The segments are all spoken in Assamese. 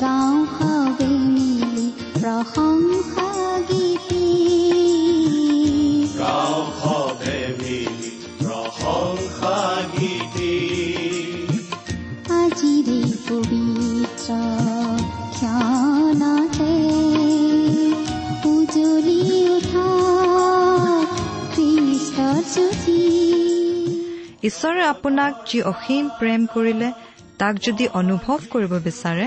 গাঁও সবে মিলি গীতি গাঁও সবে মিলি গীতি উজলি ঈশ্বৰে আপোনাক যি অসীম প্ৰেম কৰিলে তাক যদি অনুভৱ কৰিব বিচাৰে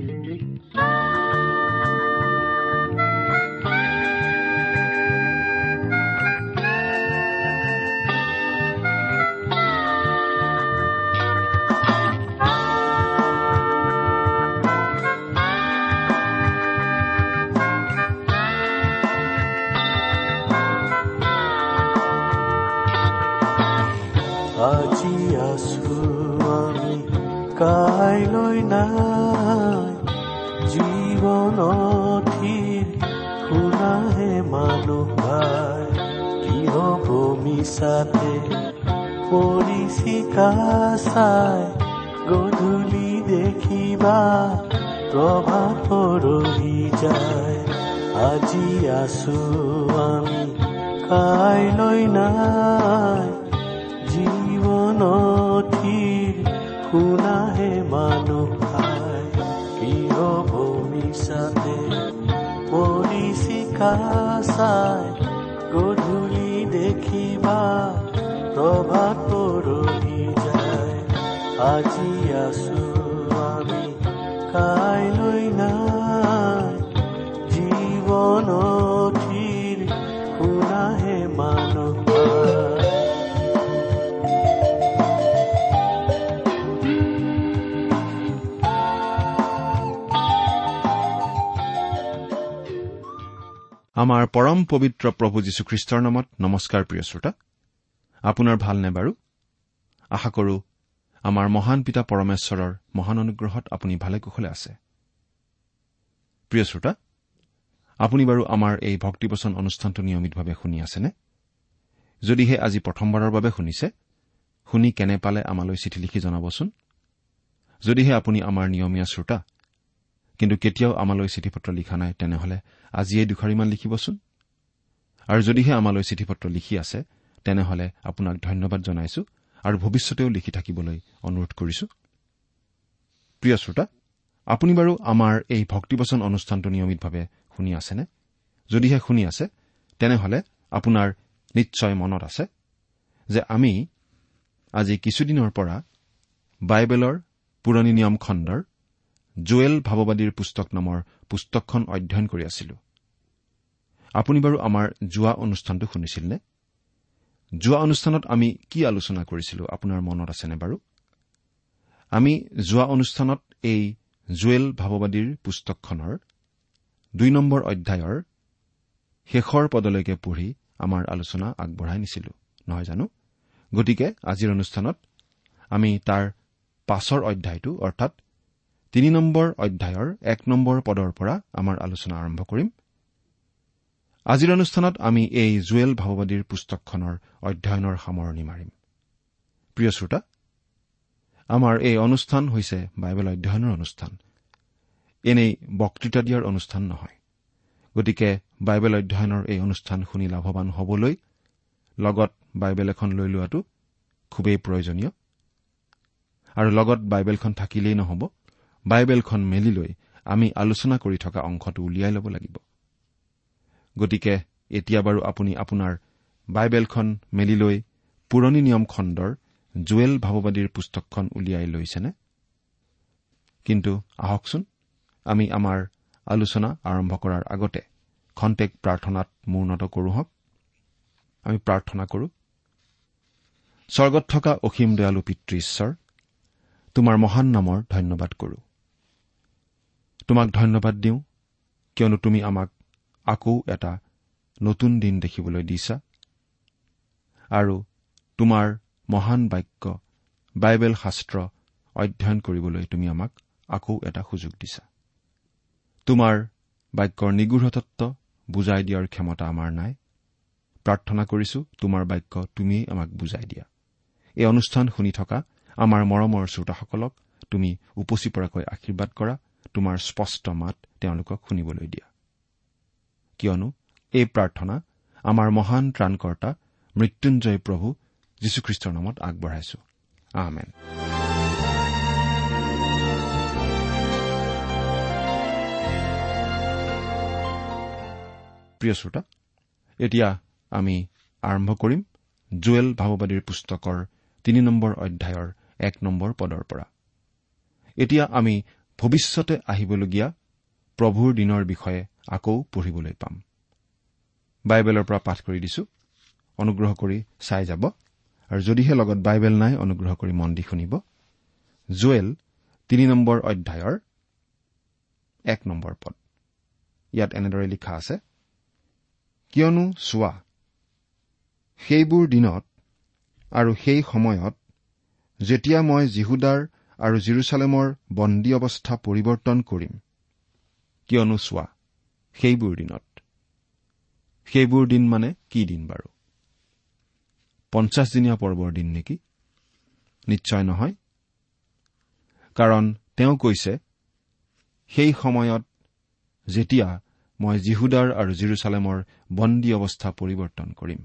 কাইলৈ নাই? জীৱনথিৰ শুনাহে মানুহ ভাই কিয় ভূমিছাতে পৰিচিকা চাই গধূলি দেখিবা প্ৰভাত পৰহি যায়। আজি আছো আমি কাইলৈ নাই? জীৱনথিৰ পৰিচিকা চাই গধূলি দেখিবা প্ৰভাত পৰহি যায়। আজি আমাৰ পৰম পবিত্ৰ প্ৰভু যীশুখ্ৰীষ্টৰ নামত নমস্কাৰ প্ৰিয় শ্ৰোতা। আপোনাৰ ভালনে বাৰু? আশা কৰো আমাৰ মহান পিতা পৰমেশ্বৰৰ মহান অনুগ্ৰহত আপুনি ভালে কুশলে আছে। প্ৰিয় শ্ৰোতা আপুনি বাৰু আমাৰ এই ভক্তিবচন অনুষ্ঠানটো নিয়মিতভাৱে শুনি আছেনে? যদিহে আজি প্ৰথমবাৰৰ বাবে শুনিছে শুনি কেনে পালে আমালৈ চিঠি লিখি জনাবচোন? যদিহে আপুনি আমাৰ নিয়মীয়া শ্ৰোতা কিন্তু কেতিয়াও আমালৈ চিঠি পত্ৰ লিখা নাই তেনেহলে আজিয়েই দুখাৰিমান লিখিবচোন। আৰু যদিহে আমালৈ চিঠি পত্ৰ লিখি আছে তেনেহলে আপোনাক ধন্যবাদ জনাইছো আৰু ভৱিষ্যতেও লিখি থাকিবলৈ অনুৰোধ কৰিছো। প্ৰিয় শ্ৰোতা আপুনি বাৰু আমাৰ এই ভক্তিবচন অনুষ্ঠানটো নিয়মিতভাৱে শুনি আছেনে? যদিহে শুনি আছে তেনেহলে আপোনাৰ নিশ্চয় মনত আছে যে আমি আজি কিছুদিনৰ পৰা বাইবেলৰ পুৰণি নিয়ম খণ্ডৰ জুৱেল ভাৱবাদীৰ পুস্তক নামৰ পুস্তকখন অধ্যয়ন কৰি আছিলো। আপুনি বাৰু আমাৰ যোৱা অনুষ্ঠানটো শুনিছিল নে যোৱা অনুষ্ঠানত আমি কি আলোচনা কৰিছিলো আপোনাৰ মনত আছেনে বাৰু? আমি যোৱা অনুষ্ঠানত এই জুৱেল ভাৱবাদীৰ পুস্তকখনৰ দুই নম্বৰ অধ্যায়ৰ শেষৰ পদলৈকে পঢ়ি আমাৰ আলোচনা আগবঢ়াই নিছিলো নহয় জানো? গতিকে আজিৰ অনুষ্ঠানত আমি তাৰ পাছৰ অধ্যায়টো অৰ্থাৎ তিনি নম্বৰ অধ্যায়ৰ এক নম্বৰ পদৰ পৰা আমাৰ আলোচনা আৰম্ভ কৰিম। আজিৰ অনুষ্ঠানত আমি এই জুৱেল ভাৱবাদীৰ পুস্তকখনৰ অধ্যয়নৰ সামৰণি মাৰিম। প্ৰিয় শ্ৰোতা আমাৰ এই অনুষ্ঠান হৈছে বাইবেল অধ্যয়নৰ অনুষ্ঠান। এনেই বক্তৃতা দিয়াৰ অনুষ্ঠান নহয়। গতিকে বাইবেল অধ্যয়নৰ এই অনুষ্ঠান শুনি লাভৱান হবলৈ লগত বাইবেল এখন লৈ লোৱাটো খুবেই প্ৰয়োজনীয়। আৰু লগত বাইবেলখন থাকিলেই নহ'ব। বাইবেলখন মেলি লৈ আমি আলোচনা কৰি থকা অংশটো উলিয়াই ল'ব লাগিব। গতিকে এতিয়া বাৰু আপুনি আপোনাৰ বাইবেলখন মেলি লৈ পুৰণি নিয়ম খণ্ডৰ জুৱেল ভাৱবাদীৰ পুস্তকখন উলিয়াই লৈছেনে? কিন্তু আহকচোন আমি আমাৰ আলোচনা আৰম্ভ কৰাৰ আগতে খন্তেক প্ৰাৰ্থনাত মূৰ্ণত কৰোঁ হওক। আমি প্ৰাৰ্থনা কৰো স্বৰ্গত থকা অসীম দয়ালু পিতৃ ঈশ্বৰ তোমাৰ মহান নামৰ ধন্যবাদ কৰো। তোমাক ধন্যবাদ দিওঁ কিয়নো তুমি আমাক আকৌ এটা নতুন দিন দেখিবলৈ দিছা। আৰু তোমাৰ মহান বাক্য বাইবেল শাস্ত্ৰ অধ্যয়ন কৰিবলৈ তুমি আমাক আকৌ এটা সুযোগ দিছা। তোমাৰ বাক্যৰ নিগূঢ়তত্ব বুজাই দিয়াৰ ক্ষমতা আমাৰ নাই। প্ৰাৰ্থনা কৰিছো তোমাৰ বাক্য তুমিয়েই আমাক বুজাই দিয়া। এই অনুষ্ঠান শুনি থকা আমাৰ মৰমৰ শ্ৰোতাসকলক তুমি উপচি পৰাকৈ আশীৰ্বাদ কৰা। তোমাৰ স্পষ্ট মাত তেওঁলোকক শুনিবলৈ দিয়া। কিয়নো এই প্ৰাৰ্থনা আমাৰ মহান ত্ৰাণকৰ্তা মৃত্যুঞ্জয় প্ৰভু যীশুখ্ৰীষ্টৰ নামত আগবঢ়াইছো। আহমেন প্ৰিয় শ্ৰোতা এতিয়া আমি আৰম্ভ কৰিম জুৱেল ভাৱবাদীৰ পুস্তকৰ তিনি নম্বৰ অধ্যায়ৰ এক নম্বৰ পদৰ পৰা। এতিয়া আমি ভৱিষ্যতে আহিবলগীয়া প্ৰভুৰ দিনৰ বিষয়ে আকৌ পঢ়িবলৈ পাম। বাইবেলৰ পৰা পাঠ কৰি দিছো। অনুগ্ৰহ কৰি চাই যাব। আৰু যদিহে লগত বাইবেল নাই অনুগ্ৰহ কৰি মন দি শুনিব। জুৱেল তিনি নম্বৰ অধ্যায়ৰ এক নম্বৰ পদ। ইয়াত এনেদৰে লিখা আছে কিয়নো চোৱা সেইবোৰ দিনত আৰু সেই সময়ত যেতিয়া মই জিহুদাৰ আৰু জিৰচালেমৰ বন্দী অৱস্থা পৰিৱৰ্তন কৰিম। কিয়নো চোৱা সেইবোৰ দিনত। সেইবোৰ দিন মানে কি দিন বাৰু? পঞ্চাছদিনীয়া পৰ্বৰ দিন নেকি? নিশ্চয় নহয়। কাৰণ তেওঁ কৈছে সেই সময়ত যেতিয়া মই জিহুদাৰ আৰু জিৰচালেমৰ বন্দী অৱস্থা পৰিৱৰ্তন কৰিম।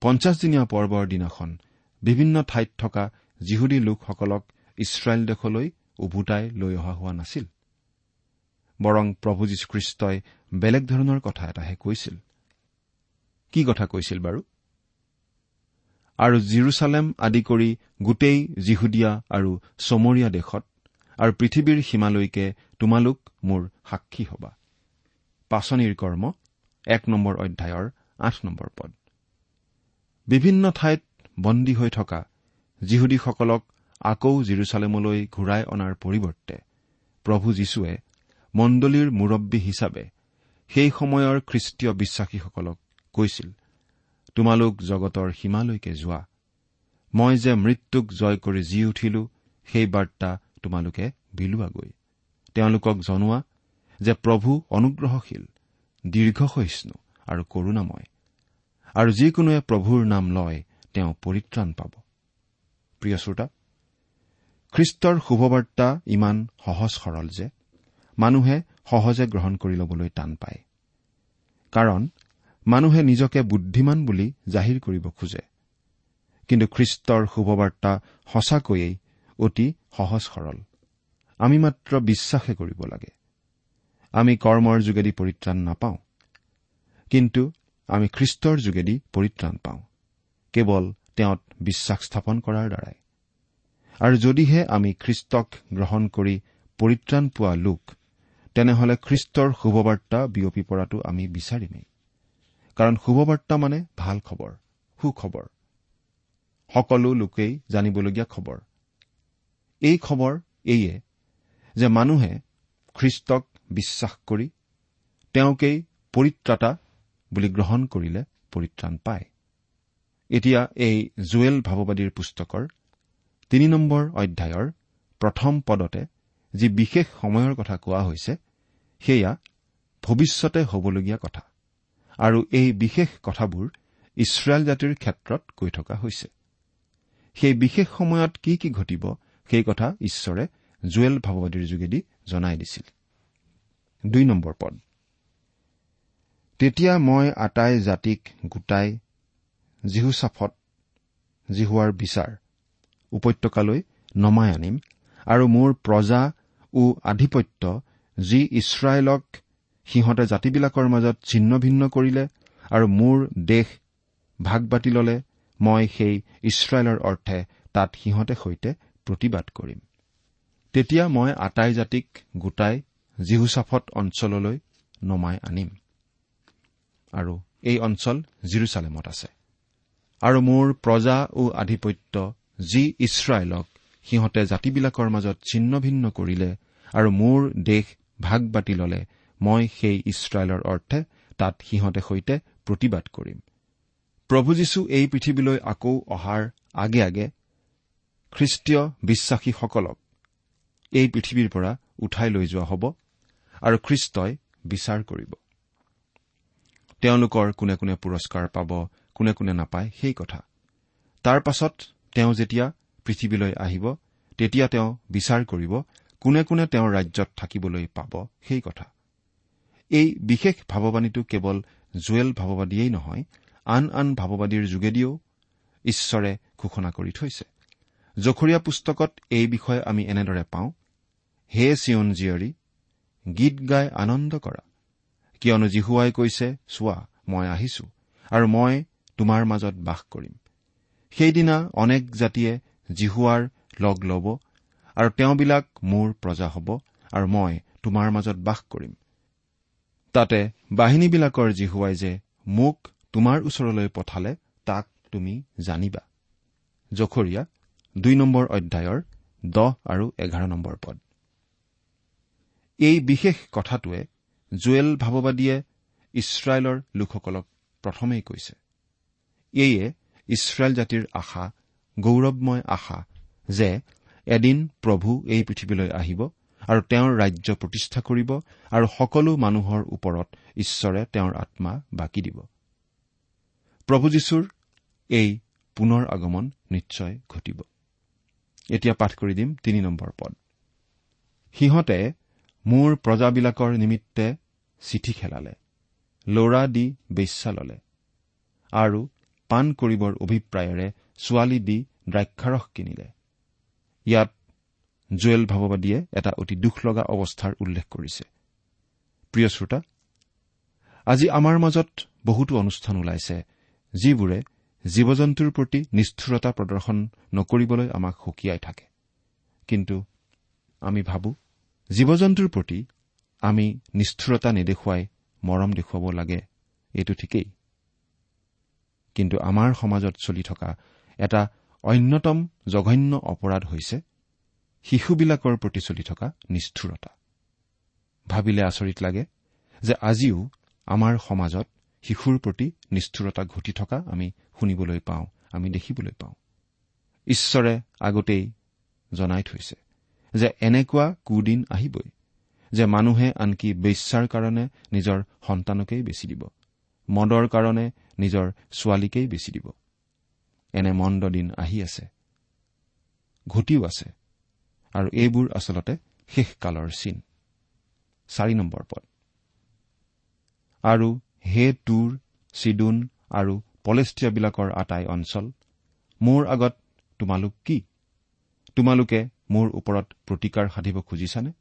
পঞ্চাছদিনীয়া পৰ্বৰ দিনাখন বিভিন্ন ঠাইত থকা জিহুদী লোকসকলক ইছৰাইল দেশলৈ উভোতাই লৈ অহা হোৱা নাছিল। বৰং প্ৰভু যীশুখ্ৰীষ্টই বেলেগ ধৰণৰ কথা এটাহে কৈছিল। কি কথা কৈছিল বাৰু? আৰু জিৰচালেম আদি কৰি গোটেই জিহুদীয়া আৰু চমৰীয়া দেশত আৰু পৃথিৱীৰ সীমালৈকে তোমালোক মোৰ সাক্ষী হবা। পাচনিৰ কৰ্ম এক নম্বৰ অধ্যায়ৰ আঠ নম্বৰ পদ। বিভিন্ন ঠাইত বন্দী হৈ থকা যিহুদীসকলক আকৌ জিৰচালেমলৈ ঘূৰাই অনাৰ পৰিৱৰ্তে প্ৰভু যীশুৱে মণ্ডলীৰ মুৰব্বী হিচাপে সেই সময়ৰ খ্ৰীষ্টীয় বিশ্বাসীসকলক কৈছিল তোমালোক জগতৰ সীমালৈকে যোৱা। মই যে মৃত্যুক জয় কৰি জি উঠিলো সেই বাৰ্তা তোমালোকে বিলোৱাগৈ। তেওঁলোকক জনোৱা যে প্ৰভু অনুগ্ৰহশীল দীৰ্ঘসহিষ্ণু আৰু কৰুণাময় আৰু যিকোনোৱে প্ৰভুৰ নাম লয় তেওঁ পৰিত্ৰাণ পাব। প্ৰিয় শ্ৰোতা খ্ৰীষ্টৰ শুভবাৰ্তা ইমান সহজ সৰল যে মানুহে সহজে গ্ৰহণ কৰি ল'বলৈ টান পায়। কাৰণ মানুহে নিজকে বুদ্ধিমান বুলি জাহিৰ কৰিব খোজে। কিন্তু খ্ৰীষ্টৰ শুভবাৰ্তা সঁচাকৈয়ে অতি সহজ সৰল। আমি মাত্ৰ বিশ্বাসে কৰিব লাগে। আমি কৰ্মৰ যোগেদি পৰিত্ৰাণ নাপাওঁ। কিন্তু আমি খ্ৰীষ্টৰ যোগেদি পৰিত্ৰাণ পাওঁ। কেৱল তেওঁত বিশ্বাস স্থাপন কৰাৰ দ্বাৰাই। আৰু যদিহে আমি খ্ৰীষ্টক গ্ৰহণ কৰি পৰিত্ৰাণ পোৱা লোক তেনেহলে খ্ৰীষ্টৰ শুভবাৰ্তা বিয়পি পৰাটো আমি বিচাৰিমেই। কাৰণ শুভবাৰ্তা মানে ভাল খবৰ সুখবৰ। সকলো লোকেই জানিবলগীয়া খবৰ। এই খবৰ এইয়ে যে মানুহে খ্ৰীষ্টক বিশ্বাস কৰি তেওঁকেই পৰিত্ৰাতা বুলি গ্ৰহণ কৰিলে পৰিত্ৰাণ পায়। এতিয়া এই জুৱেল ভাৱবাদীৰ পুস্তকৰ তিনি নম্বৰ অধ্যায়ৰ প্ৰথম পদতে যি বিশেষ সময়ৰ কথা কোৱা হৈছে সেয়া ভৱিষ্যতে হ'বলগীয়া কথা আৰু এই বিশেষ কথাবোৰ ইছৰাইল জাতিৰ ক্ষেত্ৰত কৈ থকা হৈছে। সেই বিশেষ সময়ত কি কি ঘটিব সেই কথা ঈশ্বৰে জুৱেল ভাৱবাদীৰ যোগেদি জনাই দিছিল। তেতিয়া মই আটাই জাতিক গোটাই জিহুচাফত জিহুৱাৰ বিচাৰ উপত্যকালৈ নমাই আনিম আৰু মোৰ প্ৰজা ও আধিপত্য যি ইছৰাইলক সিহঁতে জাতিবিলাকৰ মাজত ছিন্ন ভিন্ন কৰিলে আৰু মোৰ দেশ ভাগ বাটি ললে মই সেই ইছৰাইলৰ অৰ্থে তাত সিহঁতে সৈতে প্ৰতিবাদ কৰিম। তেতিয়া মই আটাই জাতিক গোটাই জিহুচাফত অঞ্চললৈ নমাই আনিম। আৰু এই অঞ্চল জিৰচালেমত আছে। আৰু মোৰ প্ৰজা ও আধিপত্য যি ইছৰাইলক সিহঁতে জাতিবিলাকৰ মাজত ছিন্ন ভিন্ন কৰিলে আৰু মোৰ দেশ ভাগ বাটি ললে মই সেই ইছৰাইলৰ অৰ্থে তাত সিহঁতে সৈতে প্ৰতিবাদ কৰিম। প্ৰভু যীশু এই পৃথিৱীলৈ আকৌ অহাৰ আগে আগে খ্ৰীষ্টীয় বিশ্বাসীসকলক এই পৃথিৱীৰ পৰা উঠাই লৈ যোৱা হ'ব আৰু খ্ৰীষ্টই বিচাৰ কৰিব। তেওঁলোকৰ কোনে কোনে পুৰস্কাৰ পাব কোনে কোনে নাপায় সেই কথা। তাৰ পাছত তেওঁ যেতিয়া পৃথিৱীলৈ আহিব তেতিয়া তেওঁ বিচাৰ কৰিব কোনে কোনে তেওঁৰ ৰাজ্যত থাকিবলৈ পাব সেই কথা। এই বিশেষ ভাৱবাণীটো কেৱল জুৱেল ভাৱবাদীয়েই নহয় আন আন ভাৱবাদীৰ যোগেদিও ঈশ্বৰে ঘোষণা কৰি থৈছে। জখৰীয়া পুস্তকত এই বিষয়ে আমি এনেদৰে পাওঁ হে চিয়ন জীয়ৰী গীত গাই আনন্দ কৰা। কিয়নো জিহুৱাই কৈছে চোৱা মই আহিছো আৰু মই তোমাৰ মাজত বাস কৰিম। সেইদিনা অনেক জাতিয়ে জিহুৱাৰ লগ ল'ব আৰু তেওঁবিলাক মোৰ প্ৰজা হ'ব আৰু মই তোমাৰ মাজত বাস কৰিম। তাতে বাহিনীবিলাকৰ জিহুৱাই যে মোক তোমাৰ ওচৰলৈ পঠালে তাক তুমি জানিবা। জখৰীয়া দুই নম্বৰ অধ্যায়ৰ দহ আৰু এঘাৰ নম্বৰ পদ। এই বিশেষ কথাটোৱে জুৱেল ভাৱবাদীয়ে ইছৰাইলৰ লোকসকলক প্ৰথমেই কৈছে। এয়ে ইছৰাইল জাতিৰ আশা গৌৰৱময় আশা যে এদিন প্ৰভু এই পৃথিৱীলৈ আহিব আৰু তেওঁৰ ৰাজ্য প্ৰতিষ্ঠা কৰিব আৰু সকলো মানুহৰ ওপৰত ঈশ্বৰে তেওঁৰ আত্মা বাকি দিব। প্ৰভু যীশুৰ এই পুনৰ আগমন নিশ্চয় ঘটিব। এতিয়া পাঠ কৰি দিম তিনি নম্বৰ পদ। সিহঁতে মোৰ প্ৰজাবিলাকৰ নিমিত্তে চিঠি খেলালে ল'ৰা দি বেশ্যা ললে আৰু পাণ কৰিবৰ অভিপ্ৰায়েৰে ছোৱালী দি দ্ৰাক্ষাৰস কিনিলে। ইয়াত জুৱেল ভাৱবাদীয়ে এটা অতি দুখ লগা অৱস্থাৰ উল্লেখ কৰিছে। প্ৰিয় শ্ৰোতা আজি আমাৰ মাজত বহুতো অনুষ্ঠান ওলাইছে যিবোৰে জীৱ জন্তুৰ প্ৰতি নিষ্ঠুৰতা প্ৰদৰ্শন নকৰিবলৈ আমাক সকীয়াই থাকে। কিন্তু আমি ভাবো জীৱ জন্তুৰ প্ৰতি আমি নিষ্ঠুৰতা নেদেখুৱাই মৰম দেখুৱাব লাগে এইটো ঠিকেই। কিন্তু আমাৰ সমাজত চলি থকা এটা অন্যতম জঘন্য অপৰাধ হৈছে শিশুবিলাকৰ প্ৰতি চলি থকা নিষ্ঠুৰতা। ভাবিলে আচৰিত লাগে যে আজিও আমাৰ সমাজত শিশুৰ প্ৰতি নিষ্ঠুৰতা ঘটি থকা আমি শুনিবলৈ পাওঁ আমি দেখিবলৈ পাওঁ। ঈশ্বৰে আগতেই জনাই থৈছে যে এনেকুৱা কুদিন আহিবই যে মানুহে আনকি বেশ্যাৰ কাৰণে নিজৰ সন্তানকেই বেচি দিব মদৰ কাৰণে নিজৰ ছোৱালীকেই বেচি দিব। এনে মন্দ দিন আহি আছে ঘটিও আছে আৰু এইবোৰ আচলতে শেষকালৰ চিন। চাৰি নম্বৰ পদ। আৰু হে তুৰ চিডুন আৰু পলেষ্টিয়াবিলাকৰ আটাই অঞ্চল মোৰ আগত তোমালোক কি? তোমালোকে মোৰ ওপৰত প্ৰতিকাৰ সাধিব খুজিছানে?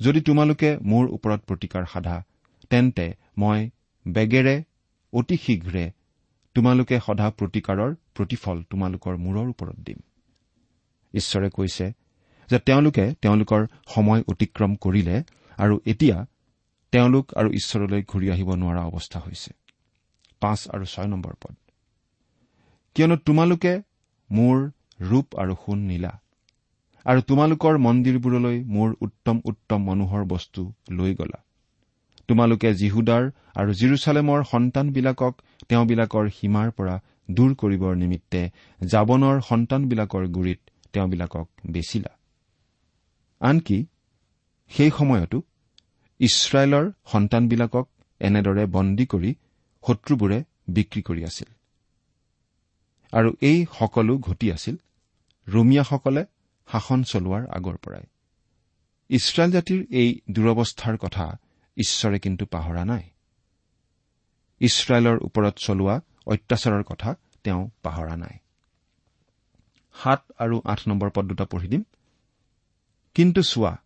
যদি তোমালোকে মোৰ ওপৰত প্ৰতিকাৰ সাধা তেন্তে মই বেগেৰে অতি শীঘ্ৰে তোমালোকে সদা প্ৰতিকাৰৰ প্ৰতিফল তোমালোকৰ মূৰৰ ওপৰত দিম। ঈশ্বৰে কৈছে যে তেওঁলোকে তেওঁলোকৰ সময় অতিক্ৰম কৰিলে আৰু এতিয়া তেওঁলোক আৰু ঈশ্বৰলৈ ঘূৰি আহিব নোৱাৰা অৱস্থা হৈছে। পাঁচ আৰু ছয় নম্বৰ পদ। কিয়নো তোমালোকে মোৰ ৰূপ আৰু সোণ নীলা আৰু তোমালোকৰ মন্দিৰবোৰলৈ মোৰ উত্তম উত্তম মনোহৰ বস্তু লৈ গলা। তোমালোকে জিহুদাৰ আৰু জিৰচালেমৰ সন্তানবিলাকক তেওঁবিলাকৰ সীমাৰ পৰা দূৰ কৰিবৰ নিমিত্তে জাবনৰ সন্তানবিলাকৰ গুৰিত তেওঁবিলাকক বেচিলা। আনকি সেই সময়তো ইছৰাইলৰ সন্তানবিলাকক এনেদৰে বন্দী কৰি শত্ৰুবোৰে বিক্ৰী কৰি আছিল। আৰু এই সকলো ঘটি আছিল ৰোমিয়াসকলে শাসন চলোৱাৰ আগৰ পৰাই। ইছৰাইল জাতিৰ এই দুৰৱস্থাৰ কথা ঈশ্বৰে কিন্তু পাহৰা নাই। ইছৰাইলৰ ওপৰত চলোৱা অত্যাচাৰৰ কথা তেওঁ পাহৰা নাই। সাত আৰু আঠ নম্বৰ পদ দুটা পঢ়ি দিম। কিন্তু চোৱা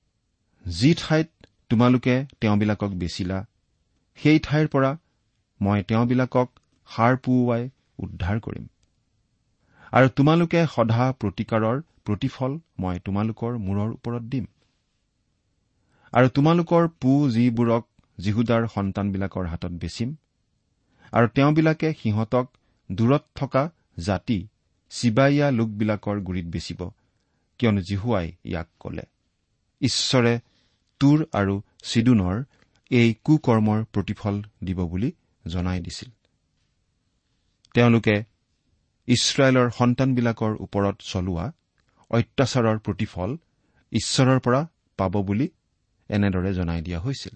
যি ঠাইত তোমালোকে তেওঁবিলাকক বেচিলা সেই ঠাইৰ পৰা মই তেওঁবিলাকক সাৰ পুৱাই উদ্ধাৰ কৰিম। আৰু তোমালোকে সদা প্ৰতিকাৰৰ প্ৰতিফল মই তোমালোকৰ মূৰৰ ওপৰত দিম। আৰু তোমালোকৰ পু যিবোৰক যীহুদাৰ সন্তানবিলাকৰ হাতত বেচিম আৰু তেওঁবিলাকে সিহঁতক দূৰত থকা জাতি চিবাইয়া লোকবিলাকৰ গুৰিত বেচিব কিয়নো জিহুৱাই ইয়াক কলে। ঈশ্বৰে তুৰ আৰু চিডুনৰ এই কুকৰ্মৰ প্ৰতিফল দিব বুলি জনাই দিছিল। তেওঁলোকে ইছৰাইলৰ সন্তানবিলাকৰ ওপৰত চলোৱা অত্যাচাৰৰ প্ৰতিফল ঈশ্বৰৰ পৰা পাব বুলি এনেদৰে জনাই দিয়া হৈছিল।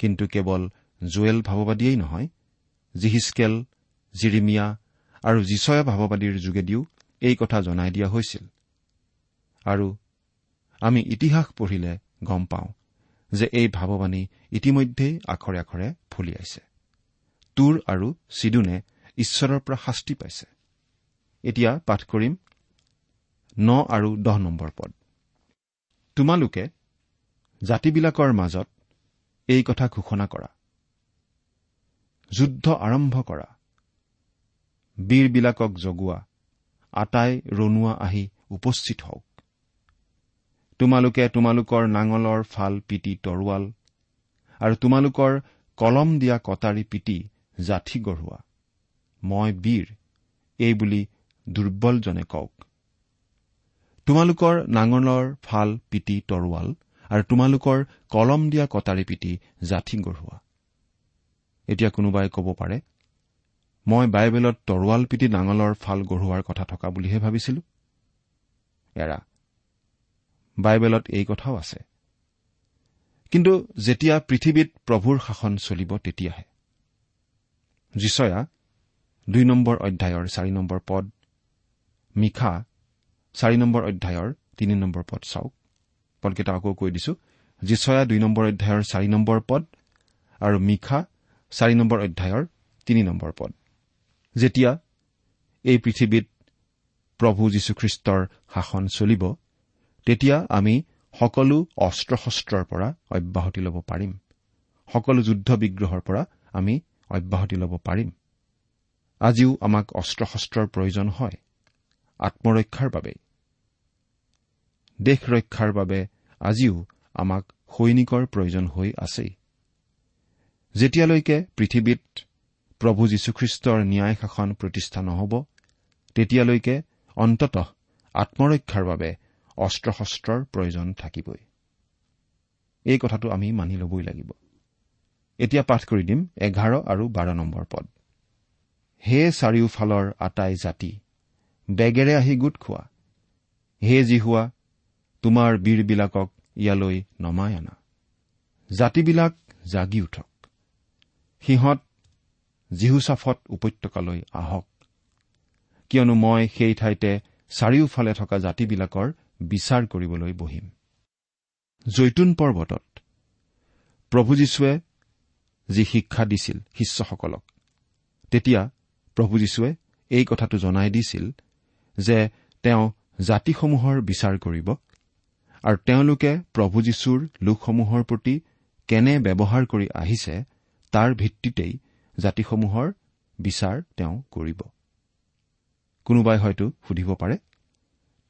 কিন্তু কেৱল জুৱেল ভাৱবাদীয়েই নহয় জিহিচকেল জিৰিমিয়া আৰু যিচয়া ভাৱবাদীৰ যোগেদিও এই কথা জনাই দিয়া হৈছিল। আৰু আমি ইতিহাস পঢ়িলে গম পাওঁ যে এই ভাৱবাণী ইতিমধ্যেই আখৰে আখৰে ফলিয়াইছে তুৰ আৰু চিডুনে ঈশ্বৰৰ পৰা শাস্তি পাইছে। এতিয়া পাঠ কৰিম ন আৰু দহ নম্বৰ পদ। তোমালোকে জাতিবিলাকৰ মাজত এই কথা ঘোষণা কৰা। যুদ্ধ আৰম্ভ কৰা। বীৰবিলাকক জগোৱা। আটাই ৰণুৱা আহি উপস্থিত হওক। তোমালোকে তোমালোকৰ নাঙলৰ ফাল পিটি তৰোৱাল আৰু তোমালোকৰ কলম দিয়া কটাৰী পিটি জাঠি গঢ়োৱা। মই বীৰ এইবুলি দুৰ্বলজনে কওক তোমালোকৰ নাঙলৰ ফাল পিটি তৰোৱাল আৰু তোমালোকৰ কলম দিয়া কটাৰী পিটি জাঠি গঢ়োৱা। এতিয়া কোনোবাই ক'ব পাৰে মই বাইবেলত তৰোৱাল পিটি নাঙলৰ ফাল গঢ়োৱাৰ কথা থকা বুলিহে ভাবিছিলো? এৰা বাইবেলত এই কথাও আছে। কিন্তু যেতিয়া পৃথিৱীত প্ৰভুৰ শাসন চলিব তেতিয়াহে। যিচয়া দুই নম্বৰ অধ্যায়ৰ চাৰি নম্বৰ পদ মিখা চাৰি নম্বৰ অধ্যায়ৰ তিনি নম্বৰ পদ চাওক। পদকেইটা আকৌ কৈ দিছো যিচয়া দুই নম্বৰ অধ্যায়ৰ চাৰি নম্বৰ পদ আৰু মিখা চাৰি নম্বৰ অধ্যায়ৰ তিনি নম্বৰ পদ। যেতিয়া এই পৃথিৱীত প্ৰভু যীশুখ্ৰীষ্টৰ শাসন চলিব তেতিয়া আমি সকলো অস্ত্ৰ শস্ত্ৰৰ পৰা অব্যাহতি ল'ব পাৰিম। সকলো যুদ্ধ বিগ্ৰহৰ পৰা আমি অব্যাহতি ল'ব পাৰিম। আজিও আমাক অস্ত্ৰ শস্ত্ৰৰ প্ৰয়োজন হয় আত্মৰক্ষাৰ বাবে। দেশ ৰক্ষাৰ বাবে আজিও আমাক সৈনিকৰ প্ৰয়োজন হৈ আছেই। যেতিয়ালৈকে পৃথিৱীত প্ৰভু যীশুখ্ৰীষ্টৰ ন্যায় শাসন প্ৰতিষ্ঠা নহ'ব তেতিয়ালৈকে অন্ততঃ আত্মৰক্ষাৰ বাবে অস্ত্ৰ শস্ত্ৰৰ প্ৰয়োজন থাকিবই। এই কথাটো আমি মানি ল'বই লাগিব। এতিয়া পাঠ কৰি দিম এঘাৰ আৰু বাৰ নম্বৰ পদ। হে চাৰিওফালৰ আটাই জাতি বেগেৰে আহি গোট খোৱা। হে জিহুৱা তোমাৰ বীৰবিলাকক ইয়ালৈ নমাই আনা। জাতিবিলাক জাগি উঠক। সিহঁত জিহুচাফত উপত্যকালৈ আহক। কিয়নো মই সেই ঠাইতে চাৰিওফালে থকা জাতিবিলাকৰ বিচাৰ কৰিবলৈ বহিম। জৈতুন পৰ্বতত প্ৰভু যীশুৱে যি শিক্ষা দিছিল শিষ্যসকলক তেতিয়া প্ৰভু যীশুৱে এই কথাটো জনাই দিছিল যে তেওঁ জাতিসমূহৰ বিচাৰ কৰিব আৰু তেওঁলোকে প্ৰভু যীশুৰ লোকসমূহৰ প্ৰতি কেনে ব্যৱহাৰ কৰি আহিছে তাৰ ভিত্তিতেই জাতিসমূহৰ বিচাৰ তেওঁ কৰিব। কোনোবাই হয়তো সুধিব পাৰে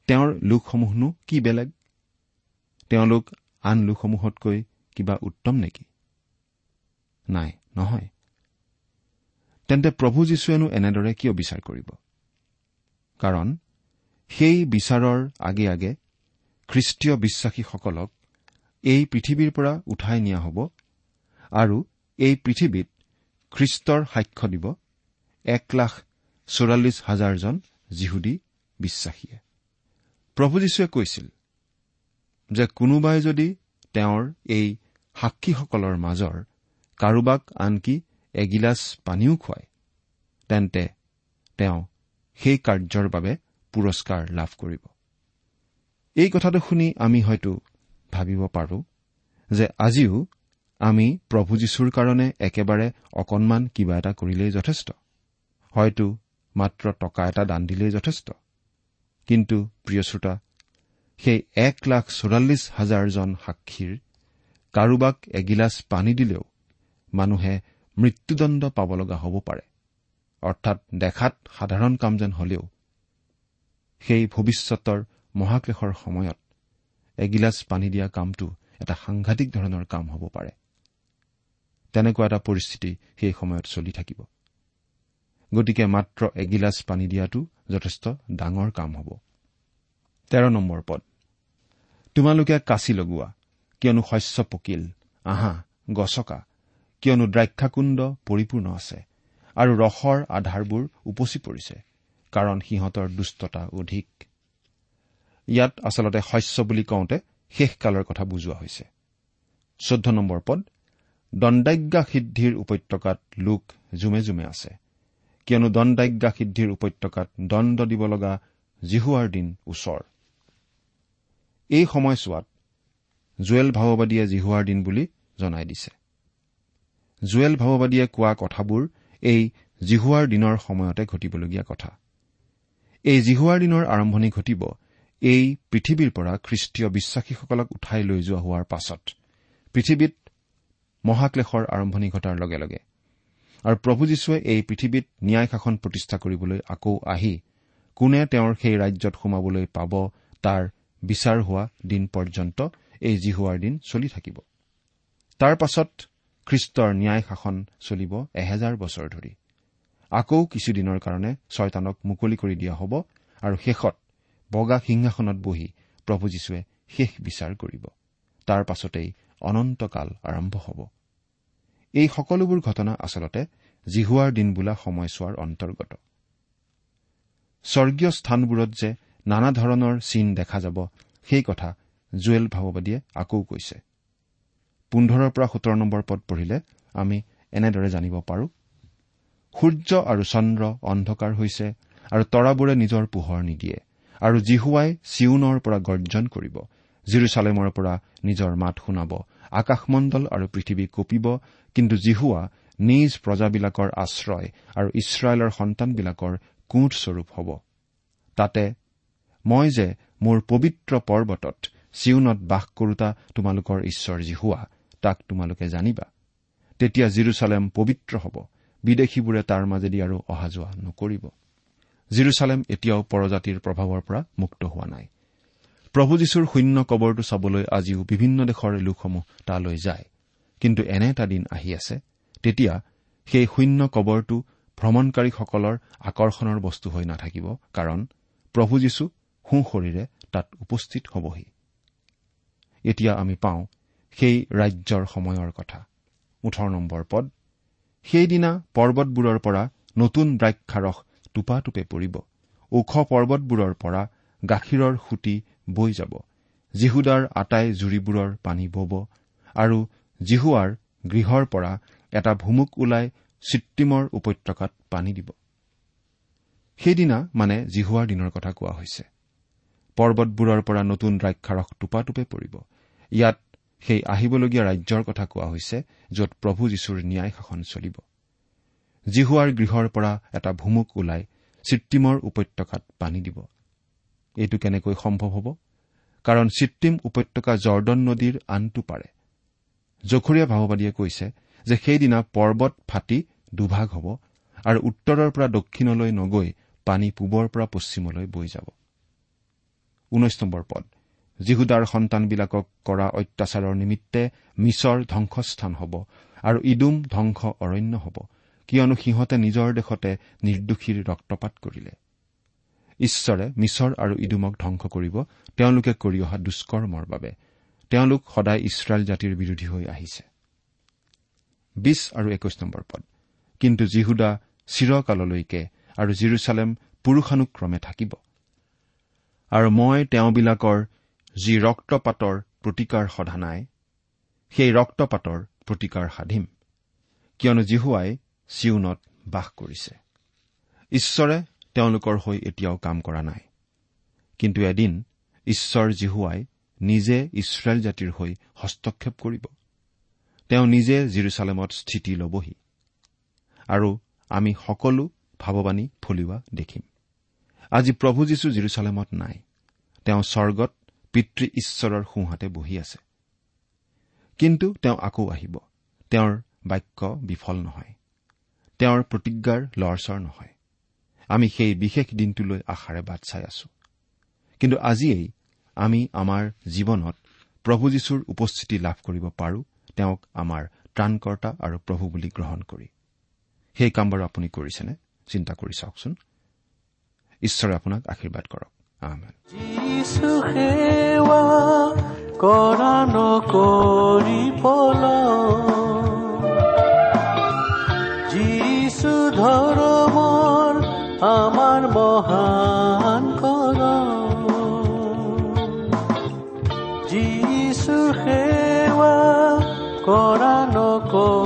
তেওঁৰ লোকসমূহনো কি বেলেগ? তেওঁলোক আন লোকসমূহতকৈ কিবা উত্তম নেকি? নাই নহয়। তেন্তে প্ৰভু যীশুৱেনো এনেদৰে কিয় বিচাৰ কৰিব? কাৰণ সেই বিচাৰৰ আগে আগে খ্ৰীষ্টীয় বিশ্বাসীসকলক এই পৃথিৱীৰ পৰা উঠাই নিয়া হ'ব আৰু এই পৃথিৱীত খ্ৰীষ্টৰ সাক্ষ্য দিব এক লাখ চৌৰাল্লিছ হাজাৰজন যিহুদী বিশ্বাসীয়ে। প্ৰভু যীশুৱে কৈছিল যে কোনোবাই যদি তেওঁৰ এই সাক্ষীসকলৰ মাজৰ কাৰোবাক আনকি এগিলাচ পানীও খুৱায় তেন্তে তেওঁ সেই কাৰ্যৰ বাবে পুৰস্কাৰ লাভ কৰিব। এই কথাটো শুনি আমি হয়তো ভাবিব পাৰো যে আজিও আমি প্ৰভু যীশুৰ কাৰণে একেবাৰে অকণমান কিবা এটা কৰিলেই যথেষ্ট। হয়তো মাত্ৰ টকা এটা দান দিলেই যথেষ্ট। কিন্তু প্ৰিয় শ্ৰোতা সেই এক লাখ চৌৰাল্লিছ হাজাৰজন সাক্ষীৰ কাৰোবাক এগিলাচ পানী দিলেও মানুহে মৃত্যুদণ্ড পাব লগা হ'ব পাৰে। অৰ্থাৎ দেখাত সাধাৰণ কাম যেন হলেও সেই ভৱিষ্যতৰ মহাক্লেশৰ সময়ত এগিলাচ পানী দিয়া কামটো এটা সাংঘাতিক ধৰণৰ কাম হ'ব পাৰে। তেনেকুৱা এটা পৰিস্থিতি সেই সময়ত চলি থাকিব। গতিকে মাত্ৰ এগিলাচ পানী দিয়াটো যথেষ্ট ডাঙৰ কাম হ'ব। তেৰ নম্বৰ পদ। তোমালোকে কাচি লগোৱা কিয়নো শস্য পকিল আহা গছকা কিয়নো দ্ৰাক্ষাকুণ্ড পৰিপূৰ্ণ আছে আৰু ৰসৰ আধাৰবোৰ উপচি পৰিছে কাৰণ সিহঁতৰ দুষ্টতা অধিক। ইয়াত আচলতে শস্য বুলি কওঁতে শেষকালৰ কথা বুজোৱা হৈছে। চৈধ্য নম্বৰ পদ দণ্ডাজ্ঞা সিদ্ধিৰ উপত্যকাত লোক জুমে জুমে আছে। কিয়নো দণ্ডাজ্ঞা সিদ্ধিৰ উপত্যকাত দণ্ড দিব লগা জিহুৱাৰ দিন ওচৰ। এই সময়ছোৱাত জুৱেল ভাৱবাদীয়ে জিহুৱাৰ দিন বুলি জনাই দিছে। জুৱেল ভাৱবাদীয়ে কোৱা কথাবোৰ এই জিহুৱাৰ দিনৰ সময়তে ঘটিবলগীয়া কথা। এই জিহুৱাৰ দিনৰ আৰম্ভণি ঘটিব এই পৃথিৱীৰ পৰা খ্ৰীষ্টীয় বিশ্বাসীসকলক উঠাই লৈ যোৱা হোৱাৰ পাছত পৃথিৱীত মহাক্লেশৰ আৰম্ভণি ঘটাৰ লগে লগে। আৰু প্ৰভু যীশুৱে এই পৃথিৱীত ন্যায় শাসন প্ৰতিষ্ঠা কৰিবলৈ আকৌ আহি কোনে তেওঁৰ সেই ৰাজ্যত সোমাবলৈ পাব তাৰ বিচাৰ হোৱা দিন পৰ্যন্ত এই জিহুৱাৰ দিন চলি থাকিব। তাৰ পাছত খ্ৰীষ্টৰ ন্যায় শাসন চলিব এহেজাৰ বছৰ ধৰি। আকৌ কিছুদিনৰ কাৰণে ছয়তানক মুকলি কৰি দিয়া হ'ব আৰু শেষত বগা সিংহাসনত বহি প্ৰভু যীশুৱে শেষ বিচাৰ কৰিব। তাৰ পাছতেই অনন্তকাল আৰম্ভ হ'ব। এই সকলোবোৰ ঘটনা আচলতে জিহুৱাৰ দিন বোলা সময়ছোৱাৰ অন্তৰ্গত। স্বৰ্গীয় স্থানবোৰত যে নানা ধৰণৰ চিন দেখা যাব সেই কথা জুৱেল ভাৱবাদীয়ে আকৌ কৈছে। পোন্ধৰৰ পৰা সোতৰ নম্বৰ পদ পঢ়িলে আমি এনেদৰে জানিব পাৰো। সূৰ্য আৰু চন্দ্ৰ অন্ধকাৰ হৈছে আৰু তৰাবোৰে নিজৰ পোহৰ নিদিয়ে। আৰু জিহুৱাই চিউনৰ পৰা গৰ্জন কৰিব জিৰচালেমৰ পৰা নিজৰ মাত শুনাব আকাশমণ্ডল আৰু পৃথিৱী কঁপিব কিন্তু জিহুৱা নিজ প্ৰজাবিলাকৰ আশ্ৰয় আৰু ইছৰাইলৰ সন্তানবিলাকৰ কোঁঠস্বৰূপ হ'ব। তাতে মই যে মোৰ পবিত্ৰ পৰ্বতত চিউনত বাস কৰোতা তোমালোকৰ ঈশ্বৰ জিহুৱা তাক তোমালোকে জানিবা। তেতিয়া জিৰচালেম পবিত্ৰ হ'ব বিদেশীবোৰে তাৰ মাজেদি আৰু অহা যোৱা নকৰিব। জিৰচালেম এতিয়াও পৰজাতিৰ প্ৰভাৱৰ পৰা মুক্ত হোৱা নাই। প্ৰভু যীশুৰ শূন্য কবৰটো চাবলৈ আজিও বিভিন্ন দেশৰ লোকসমূহ তালৈ যায়। কিন্তু এনে এটা দিন আহি আছে। তেতিয়া সেই শূন্য কবৰটো ভ্ৰমণকাৰীসকলৰ আকৰ্ষণৰ বস্তু হৈ নাথাকিব কাৰণ প্ৰভু যীশু সোঁশৰীৰে তাত উপস্থিত হবহি। এতিয়া আমি পাওঁ সেই ৰাজ্যৰ সময়ৰ কথা। ওঠৰ নম্বৰ পদ সেইদিনা পৰ্বতবোৰৰ পৰা নতুন দ্ৰাক্ষাৰস টোপাটোপে পৰিব। ওখ পৰ্বতবোৰৰ পৰা গাখীৰৰ সুঁতি বৈ যাব। জিহুদাৰ আটাই জুৰিবোৰৰ পানী বব আৰু জিহুৱাৰ গৃহৰ পৰা এটা ভুমুক ওলাই চিত্তিমৰ উপত্যকাত পানী দিব। সেইদিনা মানে জিহুৱাৰ দিনৰ কথা কোৱা হৈছে। পৰ্বতবোৰৰ পৰা নতুন দ্ৰাক্ষাৰস টোপাটোপে পৰিব। ইয়াত সেই আহিবলগীয়া ৰাজ্যৰ কথা কোৱা হৈছে য'ত প্ৰভু যীশুৰ ন্যায় শাসন চলিব। জিহুৱাৰ গৃহৰ পৰা এটা ভুমুক ওলাই চিত্তিমৰ উপত্যকাত পানী দিব। এইটো কেনেকৈ সম্ভৱ হ'ব? কাৰণ চিত্তিম উপত্যকা জৰ্দন নদীৰ আনটো পাৰে। জখৰীয়া ভাৱবাদীয়ে কৈছে যে সেইদিনা পৰ্বত ফাটি দুভাগ হ'ব আৰু উত্তৰৰ পৰা দক্ষিণলৈ নগৈ পানী পূবৰ পৰা পশ্চিমলৈ বৈ যাব। পদ। জিহুদাৰ সন্তানবিলাকক কৰা অত্যাচাৰৰ নিমিত্তে মিছৰ ধ্বংসস্থান হ'ব আৰু ইডুম ধ্বংস অৰণ্য হ'ব। কিয়নো সিহঁতে নিজৰ দেশতে নিৰ্দোষীৰ ৰক্তপাত কৰিলে। ঈশ্বৰে মিছৰ আৰু ইডুমক ধ্বংস কৰিব তেওঁলোকে কৰি অহা দুষ্কৰ্মৰ বাবে। তেওঁলোক সদায় ইছৰাইল জাতিৰ বিৰোধী হৈ আহিছে। বিশ আৰু একৈশ নম্বৰ পদ। কিন্তু জিহুদা চিৰকাললৈকে আৰু জিৰচালেম পুৰুষানুক্ৰমে থাকিব। আৰু মই তেওঁবিলাকৰ যি ৰক্তপাতৰ প্ৰতিকাৰ সধা নাই সেই ৰক্তপাতৰ প্ৰতিকাৰ সাধিম। কিয়নো জিহুৱাই চিউনত বাস কৰিছে। ঈশ্বৰে তেওঁলোকৰ হৈ এতিয়াও কাম কৰা নাই। কিন্তু এদিন ঈশ্বৰ জিহুৱাই নিজে ইছৰাইল জাতিৰ হৈ হস্তক্ষেপ কৰিব। তেওঁ নিজে জিৰচালেমত স্থিতি ল'বহি। আৰু আমি সকলো ভাৱবাণী ফলিওৱা দেখিম। আজি প্ৰভু যীশু জিৰচালেমত নাই। তেওঁ স্বৰ্গত পিতৃ ঈশ্বৰৰ সোঁহাতে বহি আছে। কিন্তু তেওঁ আকৌ আহিব। তেওঁৰ বাক্য বিফল নহয়। তেওঁৰ প্ৰতিজ্ঞাৰ লৰচৰ নহয়। আমি সেই বিশেষ দিনটোলৈ আশাৰে বাট চাই আছো। কিন্তু আজিয়েই আমি আমাৰ জীৱনত প্ৰভু যীশুৰ উপস্থিতি লাভ কৰিব পাৰো তেওঁক আমাৰ ত্ৰাণকৰ্তা আৰু প্ৰভু বুলি গ্ৰহণ কৰি। সেই কাম বাৰু আপুনি কৰিছেনে? চিন্তা কৰি চাওকচোন। ঈশ্বৰে আপোনাক আশীৰ্বাদ কৰক। কৰা নকৰি ধৰ্মৰ আমাৰ মহান কৰ যিছু সেৱা কৰা নকৰি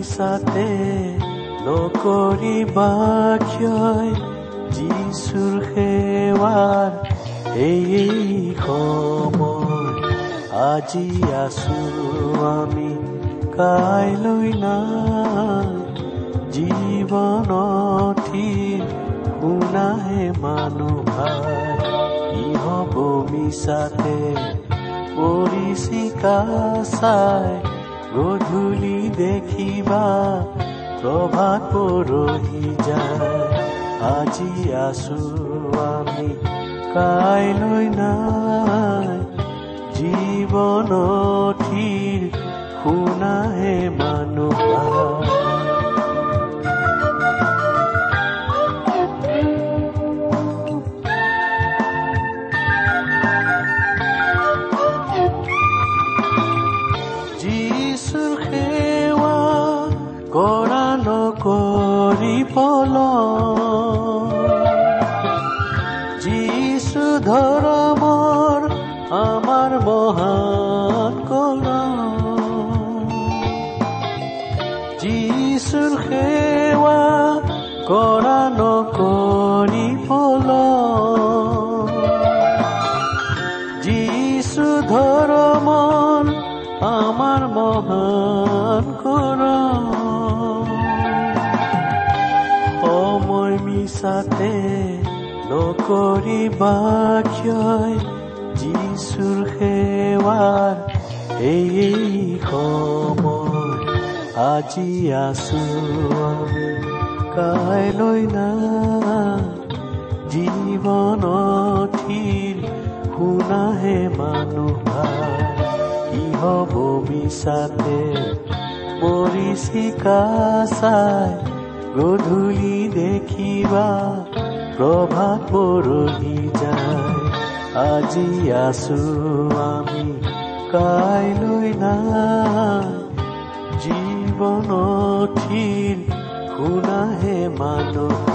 মিছাতে নকৰিবা ক্ষয় যিচুৰ সেৱাৰ এই সময় আজি আছো আমি কাইলৈ নাই। জীৱনথিৰ শুনাহে মানুহ কি হব মিছাতে পৰিচিকা চাই। গধূলি দেখিবা প্রভাত পৰহি যায়। আজি আছো আমি কাইলৈ নাই। জীৱনথিৰ শুনাহে মানুহ কৰা নকৰি নকৰিবা ক্ষয় যিচুৰ সেৱাৰ এই সময় আজি আছো কাইলৈ নাই জীৱনথিৰ শুনাহে মানুহ কি হব মিছাতে পৰিচিকা চাই গধূলি দেখিবা প্ৰভাত পৰহি যায় আজি আছো আমি কাইলৈ নাই জীৱনথিৰ শুনাহে মানুহ